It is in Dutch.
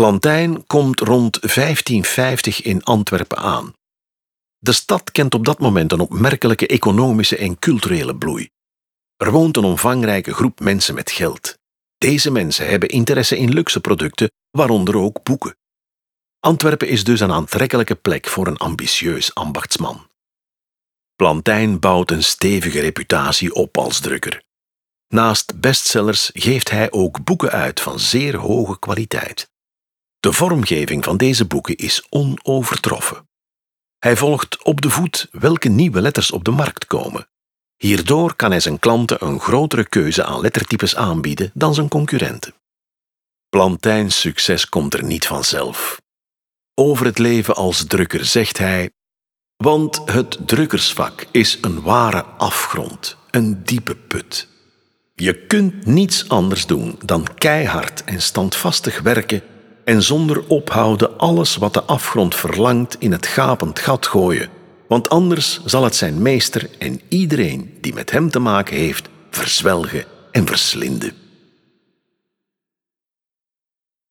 Plantijn komt rond 1550 in Antwerpen aan. De stad kent op dat moment een opmerkelijke economische en culturele bloei. Er woont een omvangrijke groep mensen met geld. Deze mensen hebben interesse in luxe producten, waaronder ook boeken. Antwerpen is dus een aantrekkelijke plek voor een ambitieus ambachtsman. Plantijn bouwt een stevige reputatie op als drukker. Naast bestsellers geeft hij ook boeken uit van zeer hoge kwaliteit. De vormgeving van deze boeken is onovertroffen. Hij volgt op de voet welke nieuwe letters op de markt komen. Hierdoor kan hij zijn klanten een grotere keuze aan lettertypes aanbieden dan zijn concurrenten. Plantijns succes komt er niet vanzelf. Over het leven als drukker zegt hij: Want het drukkersvak is een ware afgrond, een diepe put. Je kunt niets anders doen dan keihard en standvastig werken en zonder ophouden alles wat de afgrond verlangt in het gapend gat gooien, want anders zal het zijn meester en iedereen die met hem te maken heeft verzwelgen en verslinden.